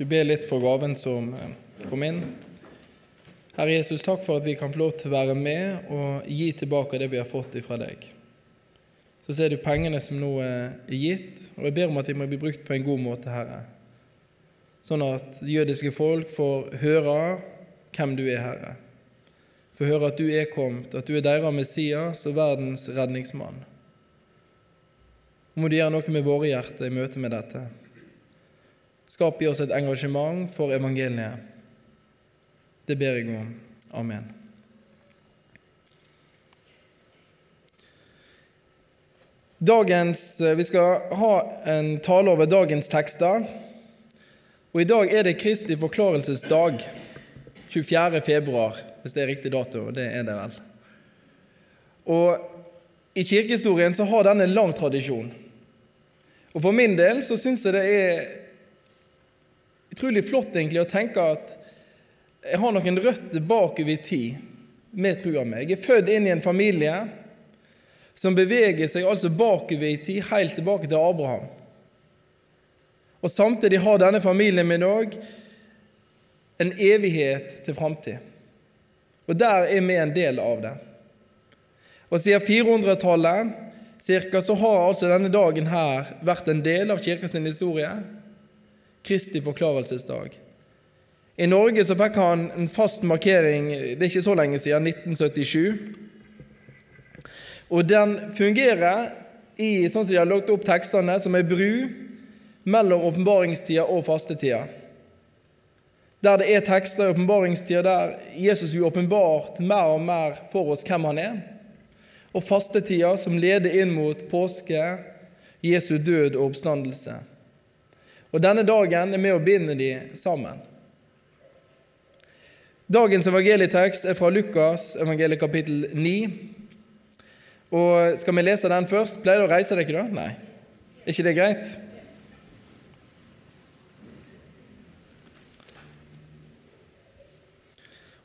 Vi ber litt for gaven som eh, kom inn. Herre Jesus, takk for at vi kan få lov til å være med og gi tilbake det vi har fått ifra deg. Så ser du pengene som nå er gitt, og jeg ber om at de må bli brukt på en god måte, Herre. Sånn at jødiske folk får høre hvem du er, Herre. Får høre at du er kommet, at du er deres Messias og verdens redningsmann. Må du gjøre noe med våre hjerter i møte med dette. Skap i oss et engasjement for evangeliet. Det ber jeg om. Amen. Dagens, eh, vi skal ha en tale over dagens tekster. Og I dag er det Kristi forklarelsesdag. 24. februar, hvis det er riktig dato. og Det er det vel. Og I kirkehistorien så har denne lang tradisjon. Og For min del så syns jeg det er utrolig flott egentlig å tenke at jeg har noen røtter bakover i tid med trua mi. Jeg er født inn i en familie som beveger seg altså bakover i tid, helt tilbake til Abraham. Og Samtidig har denne familien min òg en evighet til framtid. Og der er vi en del av det. Og Siden 400-tallet cirka, så har altså denne dagen her vært en del av kirkas historie. Kristi forklarelsesdag. I Norge så fikk han en fast markering det er ikke så lenge siden, 1977. Og den fungerer i, sånn som de har lagt opp tekstene, som ei bru mellom åpenbaringstida og fastetida. Der det er tekster i åpenbaringstida der Jesus er åpenbart mer og mer for oss hvem han er og fastetida som leder inn mot påske, Jesu død og oppstandelse. Og Denne dagen er med å binde de sammen. Dagens evangelietekst er fra Lukas evangeliet kapittel 9. Og Skal vi lese den først? Pleier du å reise dere da? Nei. Er ikke det greit?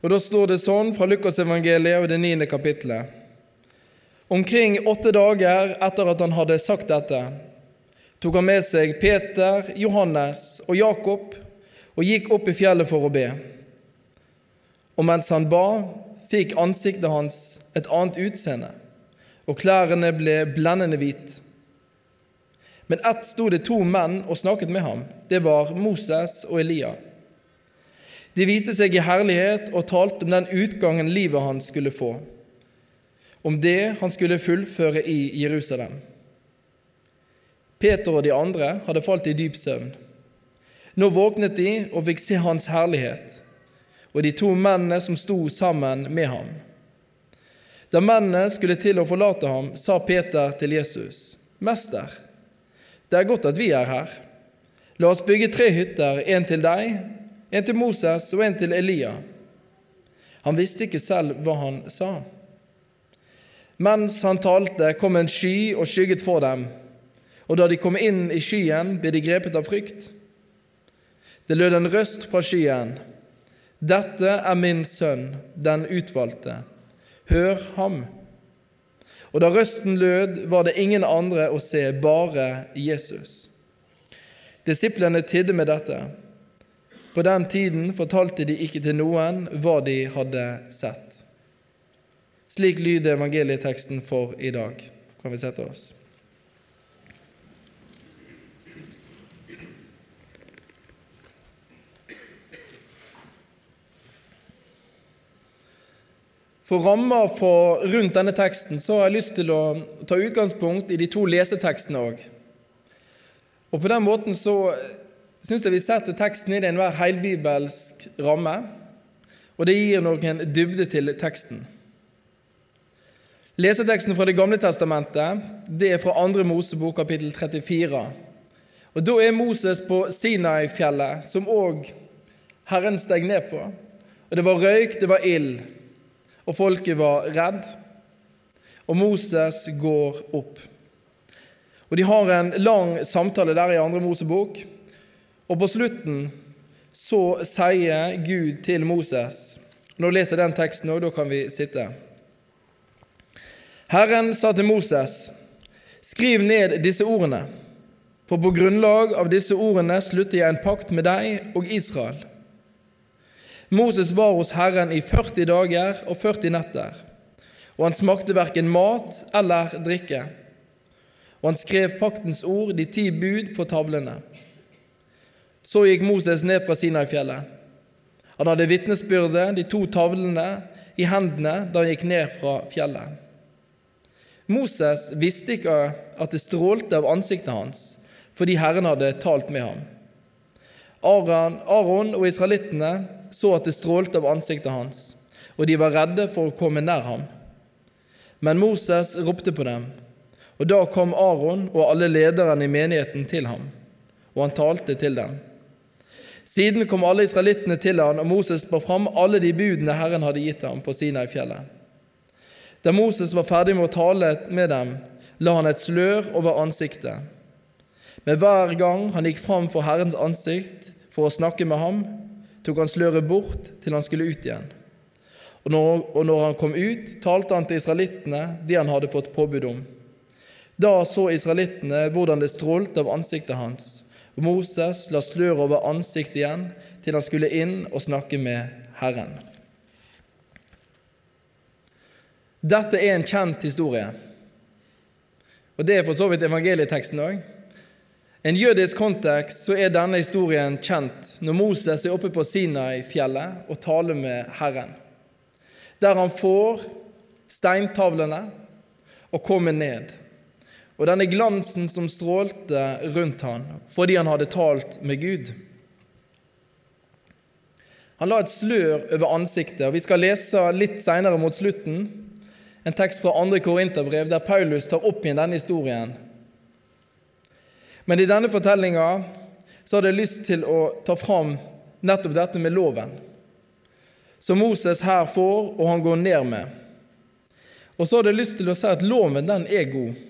Og Da står det sånn fra Lukas evangeliet og det niende kapittelet. Omkring åtte dager etter at han hadde sagt dette, tok han med seg Peter, Johannes og Jakob og gikk opp i fjellet for å be. Og mens han ba, fikk ansiktet hans et annet utseende, og klærne ble blendende hvit. Men ett sto det to menn og snakket med ham. Det var Moses og Elia. De viste seg i herlighet og talte om den utgangen livet hans skulle få om det han skulle fullføre i Jerusalem. Peter og de andre hadde falt i dyp søvn. Nå våknet de og fikk se hans herlighet og de to mennene som sto sammen med ham. Da mennene skulle til å forlate ham, sa Peter til Jesus.: Mester, det er godt at vi er her. La oss bygge tre hytter, en til deg, en til Moses og en til Elia. Han visste ikke selv hva han sa. Mens han talte, kom en sky og skygget for dem, og da de kom inn i skyen, ble de grepet av frykt. Det lød en røst fra skyen. Dette er min sønn, den utvalgte. Hør ham. Og da røsten lød, var det ingen andre å se, bare Jesus. Disiplene tidde med dette. På den tiden fortalte de ikke til noen hva de hadde sett. Slik lyder evangelieteksten for i dag. Kan vi sette oss? For rammer rundt denne teksten så har jeg lyst til å ta utgangspunkt i de to lesetekstene òg. Og på den måten så syns jeg vi setter teksten inn i enhver heilbibelsk ramme, og det gir noen dybde til teksten. Leseteksten fra Det gamle testamentet det er fra 2. Mosebok kapittel 34. Og Da er Moses på Sinai-fjellet, som òg Herren steg ned på. Og Det var røyk, det var ild, og folket var redd. Og Moses går opp. Og De har en lang samtale der i 2. Mosebok. Og på slutten så sier Gud til Moses Nå leser jeg den teksten, og da kan vi sitte. Herren sa til Moses, skriv ned disse ordene, For på grunnlag av disse ordene slutter jeg en pakt med deg og Israel. Moses var hos Herren i 40 dager og 40 netter, og han smakte verken mat eller drikke. Og han skrev paktens ord, de ti bud, på tavlene. Så gikk Moses ned fra Sinai-fjellet. Han hadde vitnesbyrdet, de to tavlene, i hendene da han gikk ned fra fjellet. Moses visste ikke at det strålte av ansiktet hans, fordi Herren hadde talt med ham. Aron, og israelittene så at det strålte av ansiktet hans, og de var redde for å komme nær ham. Men Moses ropte på dem, og da kom Aron og alle lederne i menigheten til ham, og han talte til dem. Siden kom alle israelittene til ham, og Moses bar fram alle de budene Herren hadde gitt ham på Sinai-fjellet. Da Moses var ferdig med å tale med dem, la han et slør over ansiktet. Men hver gang han gikk fram for Herrens ansikt for å snakke med ham, tok han sløret bort til han skulle ut igjen. Og når, og når han kom ut, talte han til israelittene det han hadde fått påbud om. Da så israelittene hvordan det strålte av ansiktet hans, og Moses la sløret over ansiktet igjen til han skulle inn og snakke med Herren. Dette er en kjent historie, og det er for så vidt evangelieteksten òg. En jødisk kontekst så er denne historien kjent når Moses er oppe på Sinai-fjellet og taler med Herren, der han får steintavlene og kommer ned, og denne glansen som strålte rundt han fordi han hadde talt med Gud. Han la et slør over ansiktet, og vi skal lese litt seinere mot slutten en tekst fra 2. Korinterbrev der Paulus tar opp igjen denne historien. Men i denne fortellinga så hadde jeg lyst til å ta fram nettopp dette med loven, som Moses her får, og han går ned med. Og så hadde jeg lyst til å si at loven, den er god.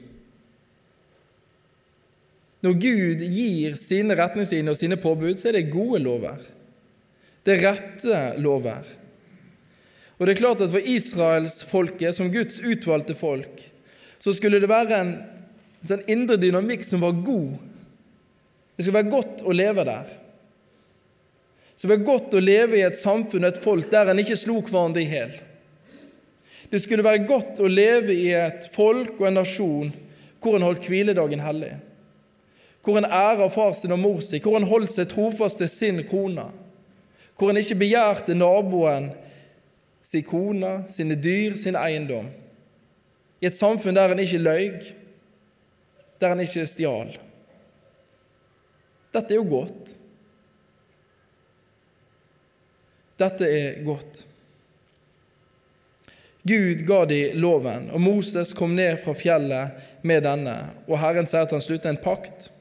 Når Gud gir sine retningslinjer og sine påbud, så er det gode lover. Det rette lover. Og det er klart at For israelsfolket, som Guds utvalgte folk, så skulle det være en, en sånn indre dynamikk som var god. Det skulle være godt å leve der. Det skulle være godt å leve i et samfunn og et folk der en ikke slo hverandre i hjel. Det skulle være godt å leve i et folk og en nasjon hvor en holdt hviledagen hellig. Hvor en æra far sin og mor sin, hvor en holdt seg trofast til sin kone. Hvor en ikke begjærte naboen sin kone, sine dyr, sin eiendom. I et samfunn der en ikke løy, der han ikke stjal. Dette er jo godt. Dette er godt. Gud ga de loven, og Moses kom ned fra fjellet med denne, og Herren sier at han slutter en pakt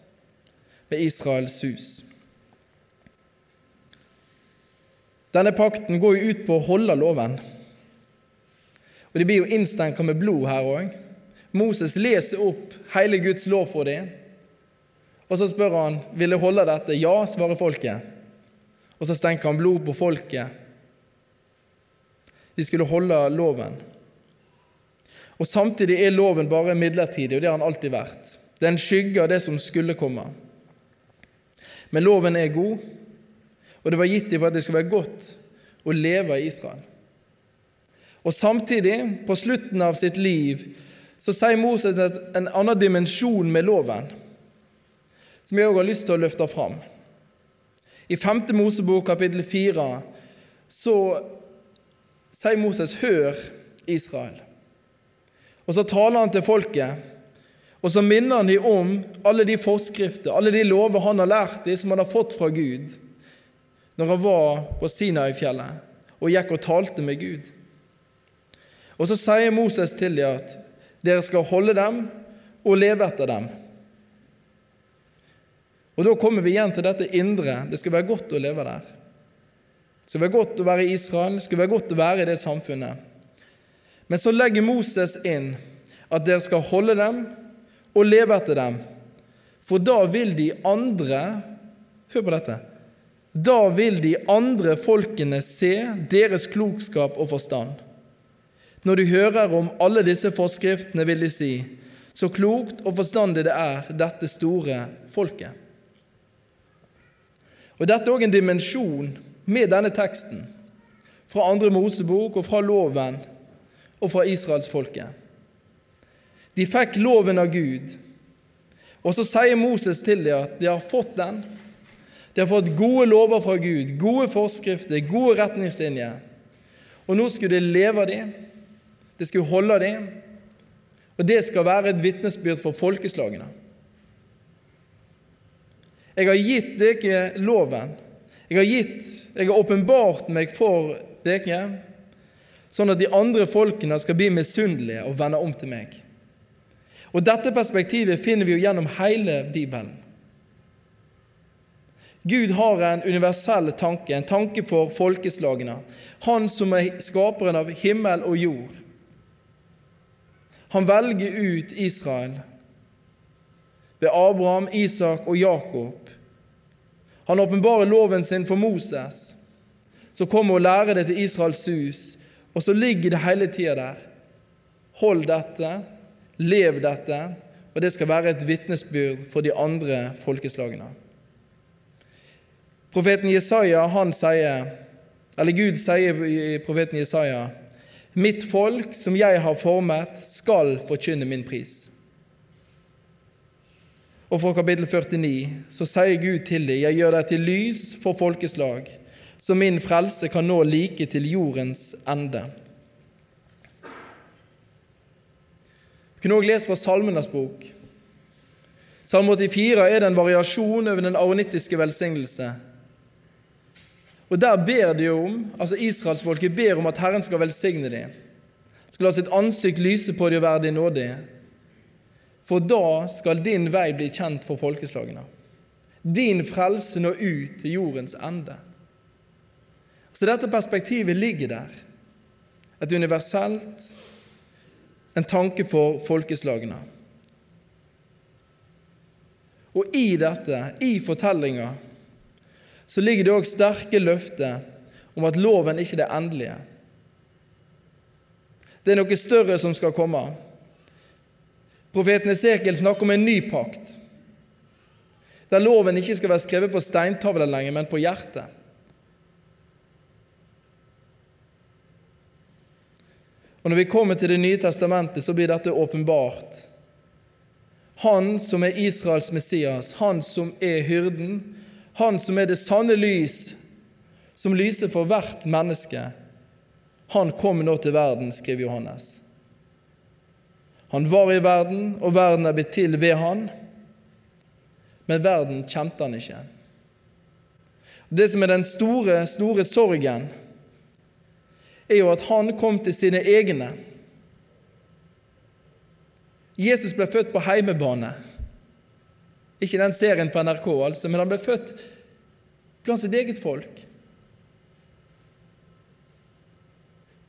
med Israels hus. Denne pakten går jo ut på å holde loven. Og de blir jo innstenka med blod her òg. Moses leser opp hele Guds lov for dem. Og så spør han vil de holde dette. Ja, svarer folket. Og så stenker han blod på folket. De skulle holde loven. Og Samtidig er loven bare midlertidig, og det har han alltid vært. Det er en skygge av det som skulle komme. Men loven er god, og det var gitt dem for at det skulle være godt å leve i Israel. Og Samtidig, på slutten av sitt liv, så sier Moses en annen dimensjon med loven, som jeg òg har lyst til å løfte fram. I 5. Mosebok kapittel 4 så sier Moses 'Hør, Israel'. Og så taler han til folket, og så minner han dem om alle de forskrifter, alle de lover han har lært dem, som han har fått fra Gud når han var på Sinai-fjellet og gikk og talte med Gud. Og så sier Moses til dem at dere skal holde dem og leve etter dem. Og Da kommer vi igjen til dette indre. Det skal være godt å leve der. Det skal være godt å være i Israel, det skal være godt å være i det samfunnet. Men så legger Moses inn at dere skal holde dem og leve etter dem. For da vil de andre Hør på dette. Da vil de andre folkene se deres klokskap og forstand. Når de hører om alle disse forskriftene, vil de si, Så klokt og forstandig det er, dette store folket. Og Dette er òg en dimensjon med denne teksten, fra andre Mosebok og fra loven og fra israelsfolket. De fikk loven av Gud, og så sier Moses til dem at de har fått den. De har fått gode lover fra Gud, gode forskrifter, gode retningslinjer. Og nå skulle de leve av dem, de skulle holde dem, og det skal være et vitnesbyrd for folkeslagene. Jeg har gitt dere loven. Jeg har gitt, jeg har åpenbart meg for dere, sånn at de andre folkene skal bli misunnelige og vende om til meg. Og Dette perspektivet finner vi jo gjennom hele Bibelen. Gud har en universell tanke, en tanke for folkeslagene. Han som er skaperen av himmel og jord. Han velger ut Israel ved Abraham, Isak og Jakob han åpenbarer loven sin for Moses, som kommer og lærer det til Israels hus. Og så ligger det hele tida der. Hold dette, lev dette, og det skal være et vitnesbyrd for de andre folkeslagene. Profeten Jesaja, han sier, eller Gud sier i profeten Jesaja, Mitt folk, som jeg har formet, skal forkynne min pris. Og fra kapittel 49 så sier Gud til deg, jeg gjør deg til lys for folkeslag, så min frelse kan nå like til jordens ende. Du kunne også lese fra Salmenes bok. Salme 84 er det en variasjon over den aronittiske velsignelse. Og Der ber de om, altså Israelsfolket ber om at Herren skal velsigne dem, skal la sitt ansikt lyse på dem og være dem nådig for da skal din vei bli kjent for folkeslagene. Din frelse nå ut til jordens ende. Så dette perspektivet ligger der. Et universelt, en tanke for folkeslagene. Og i dette, i fortellinga, så ligger det òg sterke løfter om at loven ikke er det endelige. Det er noe større som skal komme. Profeten Esekiel snakker om en ny pakt, der loven ikke skal være skrevet på steintavler lenger, men på hjertet. Og Når vi kommer til Det nye testamentet, så blir dette åpenbart. Han som er Israels Messias, han som er hyrden, han som er det sanne lys, som lyser for hvert menneske, han kom nå til verden, skriver Johannes. Han var i verden, og verden er blitt til ved han, men verden kjente han ikke. Det som er den store, store sorgen, er jo at han kom til sine egne. Jesus ble født på heimebane. Ikke den serien på NRK, altså, men han ble født blant sitt eget folk.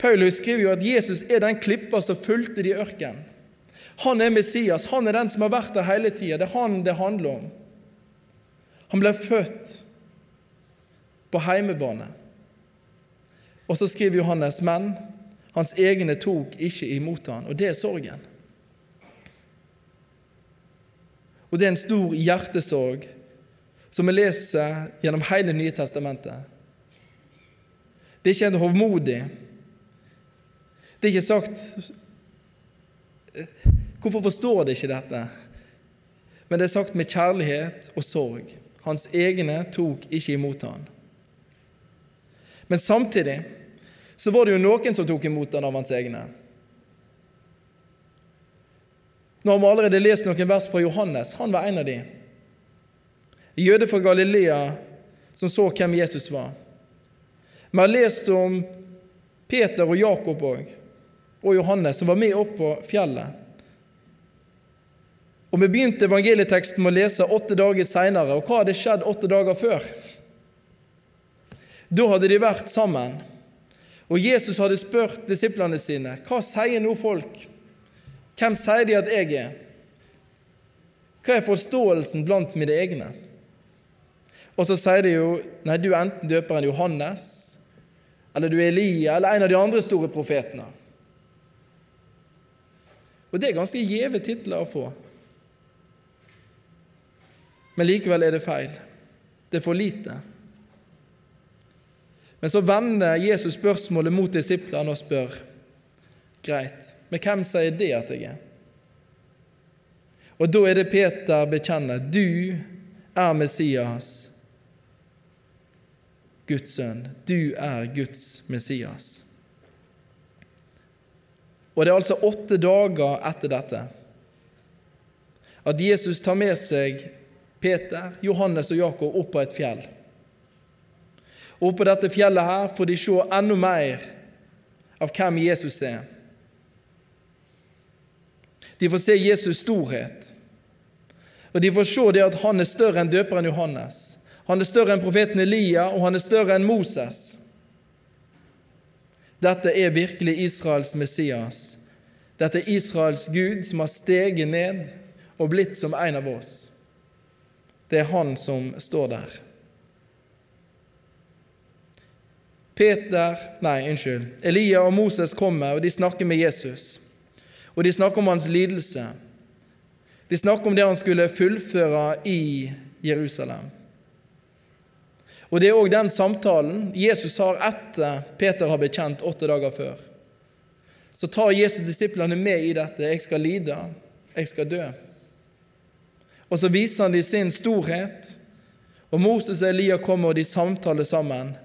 Paulus skriver jo at Jesus er den klippa som fulgte de i ørkenen. Han er Messias, han er den som har vært der hele tida. Det er han det handler om. Han ble født på heimebane. Og så skriver Johannes, men hans egne tok ikke imot han, og det er sorgen. Og det er en stor hjertesorg som vi leser gjennom hele Nye testamentet. Det er ikke en hovmodig. Det er ikke sagt Hvorfor forstår de ikke dette? Men det er sagt med kjærlighet og sorg. Hans egne tok ikke imot han. Men samtidig så var det jo noen som tok imot han av hans egne. Nå har vi allerede lest noen vers fra Johannes. Han var en av de. Jøde fra Galilea som så hvem Jesus var. Vi har lest om Peter og Jakob òg, og Johannes, som var med opp på fjellet. Og Vi begynte evangelieteksten med å lese åtte dager seinere. Og hva hadde skjedd åtte dager før? Da hadde de vært sammen. Og Jesus hadde spurt disiplene sine hva sier nå folk? Hvem sier de at jeg er? Hva er forståelsen blant mine egne? Og så sier de jo nei, du er enten døperen Johannes, eller du er Elia, eller en av de andre store profetene. Og det er ganske gjeve titler å få. Men likevel er det feil. Det er for lite. Men så vender Jesus spørsmålet mot disiplene og spør greit, men hvem sier det at jeg er? Og da er det Peter bekjenner du er Messias, Guds sønn. Du er Guds Messias. Og det er altså åtte dager etter dette at Jesus tar med seg Peter, Johannes og Jakob opp på et fjell. Og på dette fjellet her får de se enda mer av hvem Jesus er. De får se Jesus storhet. Og de får se det at han er større enn døperen Johannes. Han er større enn profeten Elia, og han er større enn Moses. Dette er virkelig Israels Messias. Dette er Israels Gud som har steget ned og blitt som en av oss. Det er han som står der. Peter, nei, unnskyld, Elia og Moses kommer, og de snakker med Jesus. Og de snakker om hans lidelse. De snakker om det han skulle fullføre i Jerusalem. Og Det er òg den samtalen Jesus har etter Peter har bekjent åtte dager før. Så tar Jesus disiplene med i dette. 'Jeg skal lide, jeg skal dø'. Og så viser han dem sin storhet. Og Moses og Elia kommer, og de samtaler sammen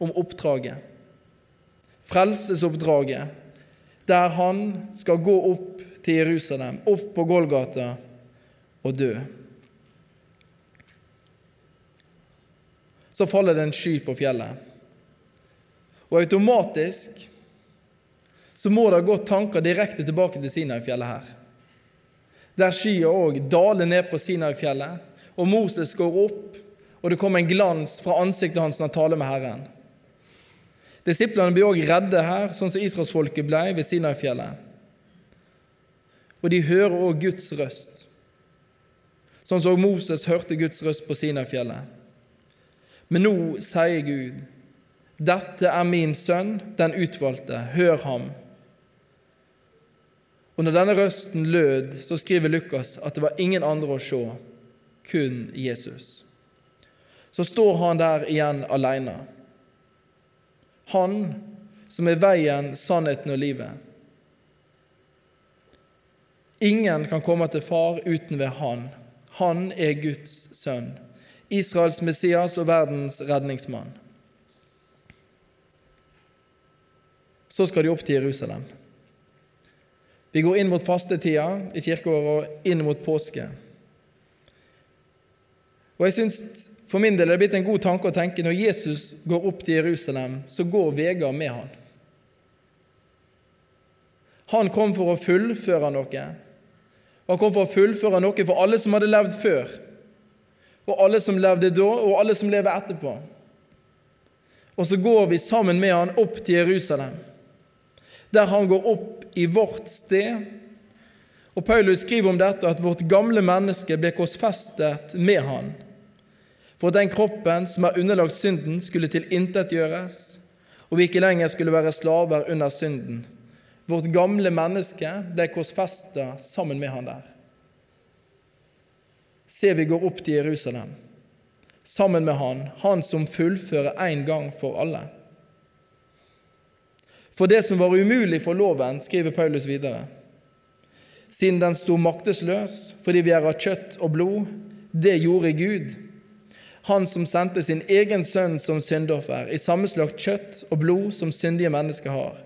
om oppdraget. Frelsesoppdraget, der han skal gå opp til Jerusalem, opp på Golgata og dø. Så faller det en sky på fjellet. Og automatisk så må det gå tanker direkte tilbake til Sinai-fjellet her. Der skya òg daler ned på Sinai-fjellet, og Moses går opp, og det kommer en glans fra ansiktet hans når han taler med Herren. Disiplene blir òg redde her, sånn som israelsfolket ble ved Sinai-fjellet. Og de hører òg Guds røst, sånn som Moses hørte Guds røst på Sinai-fjellet. Men nå sier Gud, 'Dette er min sønn, den utvalgte. Hør ham.' Og når denne røsten lød, så skriver Lukas at det var ingen andre å se, kun Jesus. Så står han der igjen alene. Han som er veien, sannheten og livet. Ingen kan komme til Far uten ved Han. Han er Guds sønn, Israels Messias og verdens redningsmann. Så skal de opp til Jerusalem. Vi går inn mot fastetida i kirkeåret og inn mot påske. Og jeg synes For min del er det blitt en god tanke å tenke når Jesus går opp til Jerusalem, så går Vegard med han. Han kom for å fullføre noe. Han kom for å fullføre noe for alle som hadde levd før, og alle som levde da, og alle som lever etterpå. Og så går vi sammen med han opp til Jerusalem, der han går opp i vårt sted. Og Paulus skriver om dette at vårt gamle menneske ble korsfestet med han, for at den kroppen som er underlagt synden, skulle tilintetgjøres, og vi ikke lenger skulle være slaver under synden. Vårt gamle menneske ble korsfesta sammen med han der. Se, vi går opp til Jerusalem sammen med han, han som fullfører en gang for alle. For det som var umulig for loven, skriver Paulus videre, siden den sto maktesløs fordi vi er av kjøtt og blod, det gjorde Gud. Han som sendte sin egen sønn som syndoffer, i samme slags kjøtt og blod som syndige mennesker har,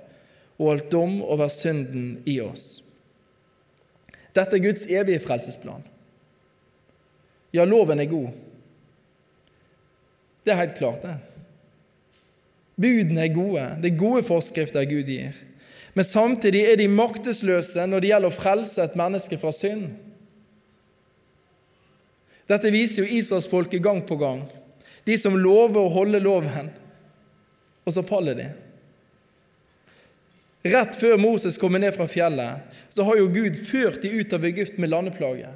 og holdt dom over synden i oss. Dette er Guds evige frelsesplan. Ja, loven er god. Det er helt klart, det. Budene er gode. Det er gode forskrifter Gud gir. Men samtidig er de maktesløse når det gjelder å frelse et menneske fra synd. Dette viser jo israelsfolket gang på gang. De som lover å holde loven, og så faller de. Rett før Moses kommer ned fra fjellet, så har jo Gud ført de ut av Egypt med landeplager.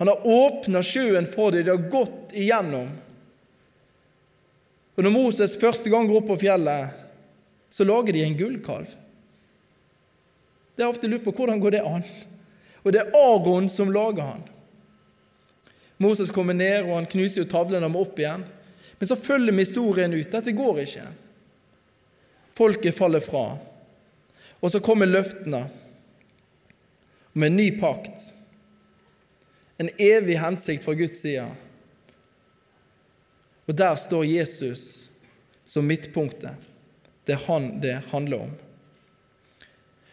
Han har åpna sjøen for dem, de har gått igjennom. Og Når Moses første gang går opp på fjellet, så lager de en gullkalv. Det har ofte lurt på hvordan går det an. Og det er Aron som lager han. Moses kommer ned, og han knuser jo tavlene og må opp igjen. Men så følger vi historien ut. Dette går ikke. Folket faller fra. Og så kommer løftene om en ny pakt. En evig hensikt fra Guds side. Og der står Jesus som midtpunktet. Det er han det handler om.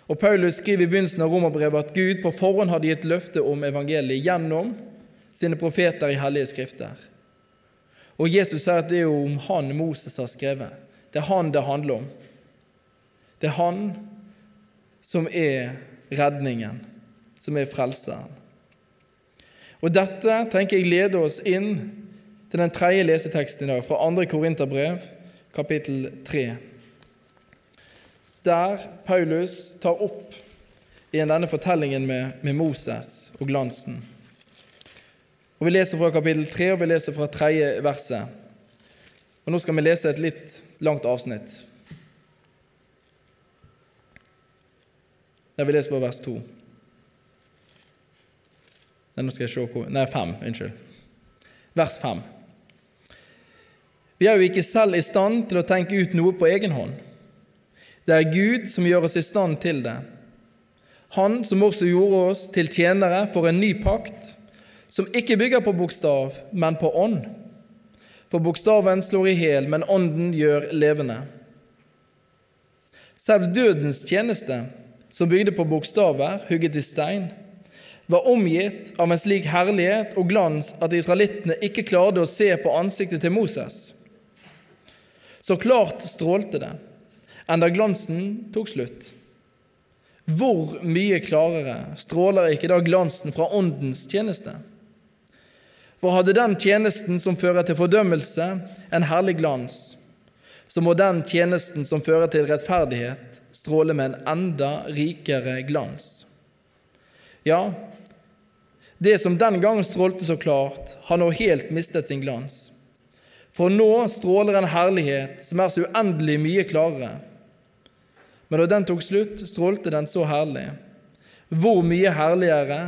Og Paulus skriver i begynnelsen av romerbrevet at Gud på forhånd hadde gitt løfte om evangeliet gjennom sine profeter i hellige skrifter. Og Jesus sier at det er jo om han Moses har skrevet. Det er han det handler om. Det er han som er redningen, som er frelseren. Og dette tenker jeg leder oss inn til den tredje leseteksten i dag, fra 2. Korinterbrev, kapittel 3 der Paulus tar opp igjen denne fortellingen med, med Moses og glansen. Og Vi leser fra kapittel 3, og vi leser fra tredje verset. Og Nå skal vi lese et litt langt avsnitt. Der vi leser på vers 2. Nei, nå skal jeg se hvor Nei, 5. Unnskyld. Vers 5. Vi er jo ikke selv i stand til å tenke ut noe på egen hånd. Det er Gud som gjør oss i stand til det. Han som også gjorde oss til tjenere for en ny pakt, som ikke bygger på bokstav, men på ånd. For bokstaven slår i hjel, men ånden gjør levende. Selv dødens tjeneste, som bygde på bokstaver hugget i stein, var omgitt av en slik herlighet og glans at israelittene ikke klarte å se på ansiktet til Moses. Så klart strålte det enda glansen tok slutt. Hvor mye klarere stråler ikke da glansen fra Åndens tjeneste? For hadde den tjenesten som fører til fordømmelse, en herlig glans, så må den tjenesten som fører til rettferdighet, stråle med en enda rikere glans. Ja, det som den gang strålte så klart, har nå helt mistet sin glans. For nå stråler en herlighet som er så uendelig mye klarere, men da den tok slutt, strålte den så herlig. Hvor mye herligere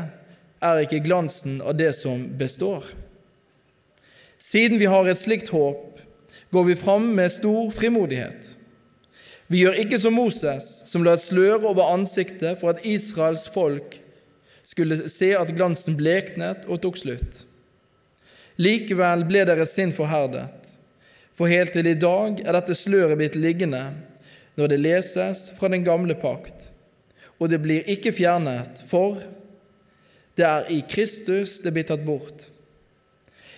er ikke glansen av det som består? Siden vi har et slikt håp, går vi fram med stor frimodighet. Vi gjør ikke som Moses, som la et slør over ansiktet for at Israels folk skulle se at glansen bleknet og tok slutt. Likevel ble deres sinn forherdet, for helt til i dag er dette sløret blitt liggende når det leses fra den gamle pakt, og det blir ikke fjernet, for det er i Kristus det blir tatt bort.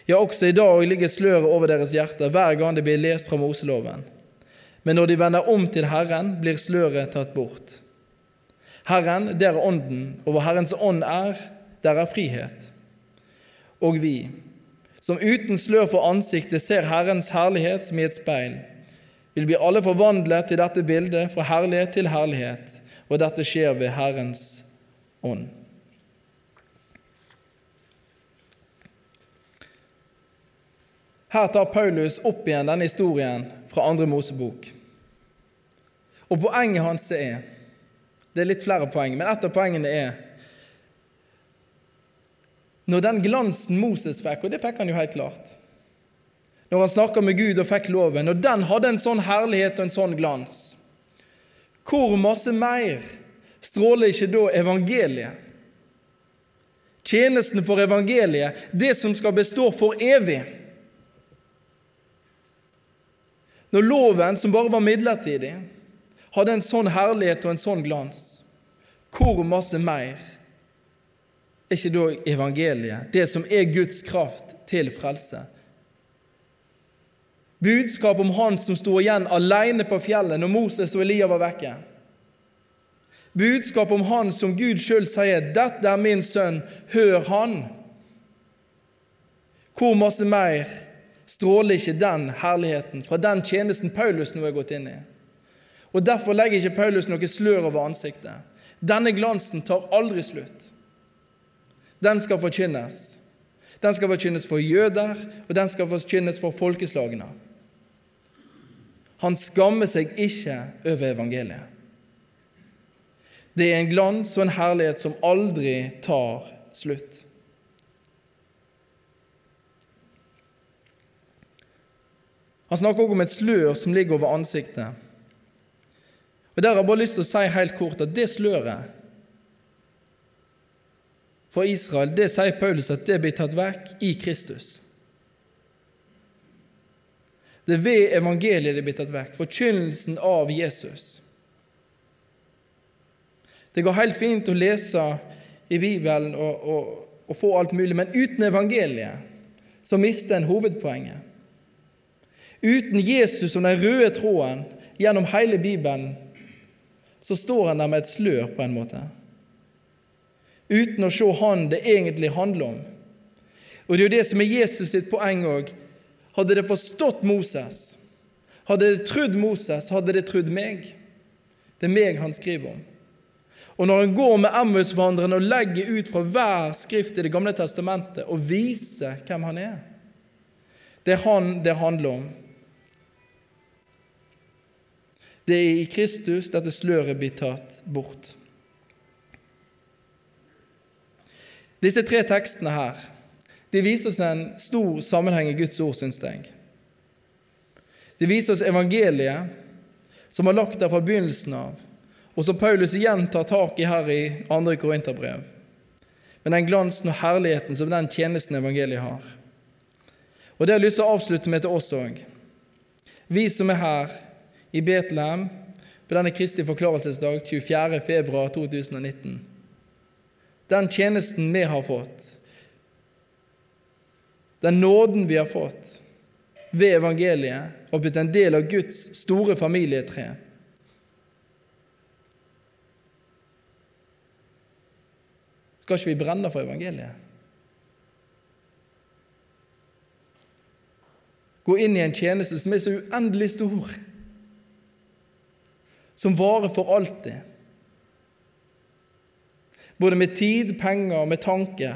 Ja, også i dag ligger sløret over deres hjerter hver gang det blir lest fra Moseloven. Men når de vender om til Herren, blir sløret tatt bort. Herren, det er Ånden, og hvor Herrens ånd er, der er frihet. Og vi, som uten slør for ansiktet ser Herrens herlighet som i et speil, vil bli alle forvandlet til dette bildet fra herlighet til herlighet, og dette skjer ved Herrens ånd. Her tar Paulus opp igjen denne historien fra andre Mosebok. Og poenget hans er Det er litt flere poeng, men et av poengene er Når den glansen Moses fikk, og det fikk han jo helt klart når han snakka med Gud og fikk loven, og den hadde en sånn herlighet og en sånn glans. Hvor masse mer stråler ikke da evangeliet? Tjenesten for evangeliet, det som skal bestå for evig. Når loven, som bare var midlertidig, hadde en sånn herlighet og en sånn glans, hvor masse mer er ikke da evangeliet, det som er Guds kraft til frelse? Budskap om han som sto igjen alene på fjellet når Moses og Elia var vekke. Budskap om han som Gud sjøl sier 'Dette er min sønn, hør han'. Hvor masse mer stråler ikke den herligheten fra den tjenesten Paulus nå er gått inn i? Og Derfor legger ikke Paulus noe slør over ansiktet. Denne glansen tar aldri slutt. Den skal forkynnes. Den skal forkynnes for jøder, og den skal forkynnes for folkeslagene. Han skammer seg ikke over evangeliet. Det er en glans og en herlighet som aldri tar slutt. Han snakker også om et slør som ligger over ansiktet. Og Der har jeg bare lyst til å si helt kort at det sløret for Israel, det sier Paulus at det blir tatt vekk i Kristus. Det er ved evangeliet det blir tatt vekk, forkynnelsen av Jesus. Det går helt fint å lese i Bibelen og, og, og få alt mulig, men uten evangeliet så mister en hovedpoenget. Uten Jesus som den røde tråden gjennom hele Bibelen, så står han der med et slør, på en måte. Uten å se han det egentlig handler om. Og Det er jo det som er Jesus sitt poeng òg. Hadde det forstått Moses, hadde det trodd Moses, hadde det trodd meg. Det er meg han skriver om. Og når han går med Emmaus-vandrerne og legger ut fra hver skrift i Det gamle testamentet og viser hvem han er Det er han det handler om. Det er i Kristus dette sløret blir tatt bort. Disse tre tekstene her de viser oss en stor sammenheng i Guds ord, syns jeg. De viser oss evangeliet, som har lagt der fra begynnelsen av, og som Paulus igjen tar tak i her i 2. Korinterbrev. med den glansen og herligheten som den tjenesten evangeliet har. Og Det har jeg lyst til å avslutte med til oss òg. Vi som er her i Betlehem på denne Kristi forklarelsesdag 24.2.2019. Den tjenesten vi har fått, den nåden vi har fått ved evangeliet, har blitt en del av Guds store familietre. Skal ikke vi brenne for evangeliet? Gå inn i en tjeneste som er så uendelig stor som varer for alltid. Både med tid, penger og med tanker.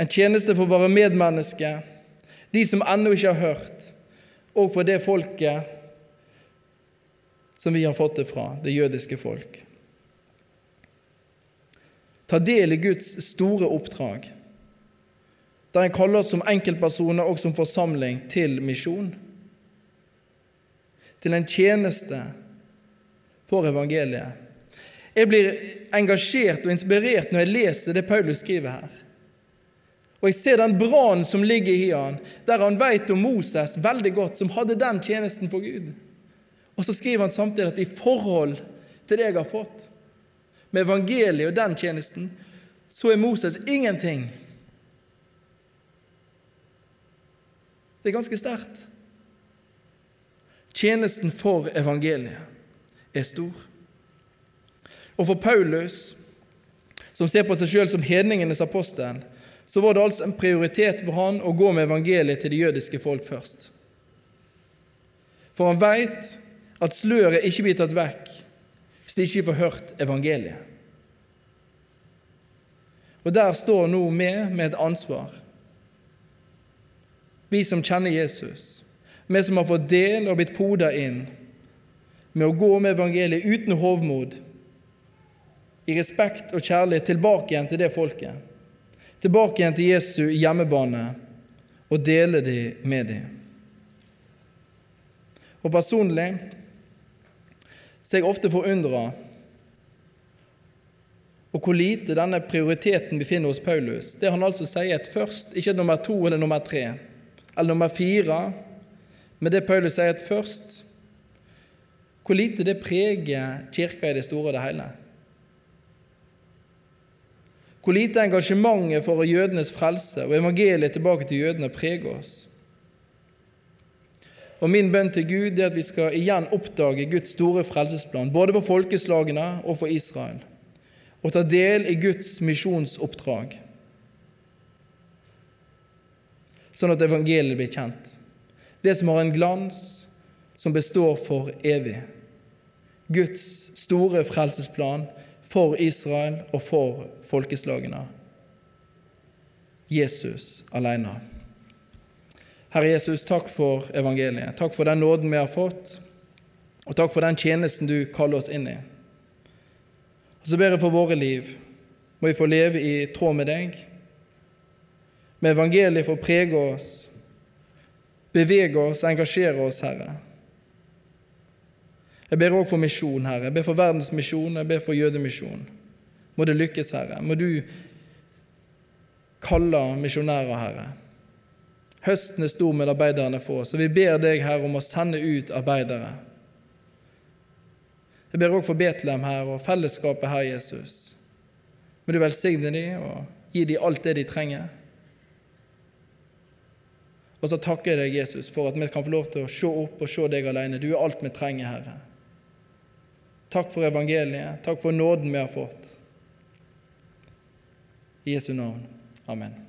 En tjeneste for våre medmennesker, de som ennå ikke har hørt, og for det folket som vi har fått det fra, det jødiske folk. Ta del i Guds store oppdrag, der en kaller oss som enkeltpersoner og som forsamling til misjon. Til en tjeneste for evangeliet. Jeg blir engasjert og inspirert når jeg leser det Paulus skriver her. Og jeg ser den brannen som ligger i han, der han vet om Moses veldig godt, som hadde den tjenesten for Gud. Og så skriver han samtidig at i forhold til det jeg har fått, med evangeliet og den tjenesten, så er Moses ingenting. Det er ganske sterkt. Tjenesten for evangeliet er stor. Og for Paulus, som ser på seg sjøl som hedningenes apostel, så var det altså en prioritet for han å gå med evangeliet til det jødiske folk først. For han veit at sløret ikke blir tatt vekk hvis de ikke får hørt evangeliet. Og der står nå vi med et ansvar. Vi som kjenner Jesus, vi som har fått del og blitt poda inn med å gå med evangeliet uten hovmod, i respekt og kjærlighet tilbake igjen til det folket, tilbake igjen til Jesu hjemmebane, og dele de med dem. Og personlig så er jeg ofte forundra og hvor lite denne prioriteten befinner hos Paulus. Det han altså sier er først, ikke nummer to eller nummer tre eller nummer fire, men det Paulus sier er først, hvor lite det preger Kirka i det store og det hele. Hvor lite engasjementet for jødenes frelse og evangeliet tilbake til jødene preger oss. Og Min bønn til Gud er at vi skal igjen oppdage Guds store frelsesplan, både for folkeslagene og for Israel, og ta del i Guds misjonsoppdrag, sånn at evangeliet blir kjent. Det som har en glans som består for evig. Guds store frelsesplan for Israel og for folkeslagene. Jesus alene. Herre Jesus, takk for evangeliet. Takk for den nåden vi har fått, og takk for den tjenesten du kaller oss inn i. Og så ber jeg for våre liv. Må vi få leve i tråd med deg. Med evangeliet få prege oss, bevege oss, engasjere oss, Herre. Jeg ber òg for misjon, Herre. Jeg ber for verdensmisjon, jeg ber for jødemisjon. Må det lykkes, Herre. Må du kalle misjonærer, Herre. Høsten er stor, med arbeiderne få. Så vi ber deg, Herre, om å sende ut arbeidere. Jeg ber òg for Betlehem her og fellesskapet her, Jesus. Må du velsigne dem og gi dem alt det de trenger. Og så takker jeg deg, Jesus, for at vi kan få lov til å se opp og se deg alene. Du er alt vi trenger, Herre. Takk for evangeliet. Takk for nåden vi har fått. I Jesu navn. Amen.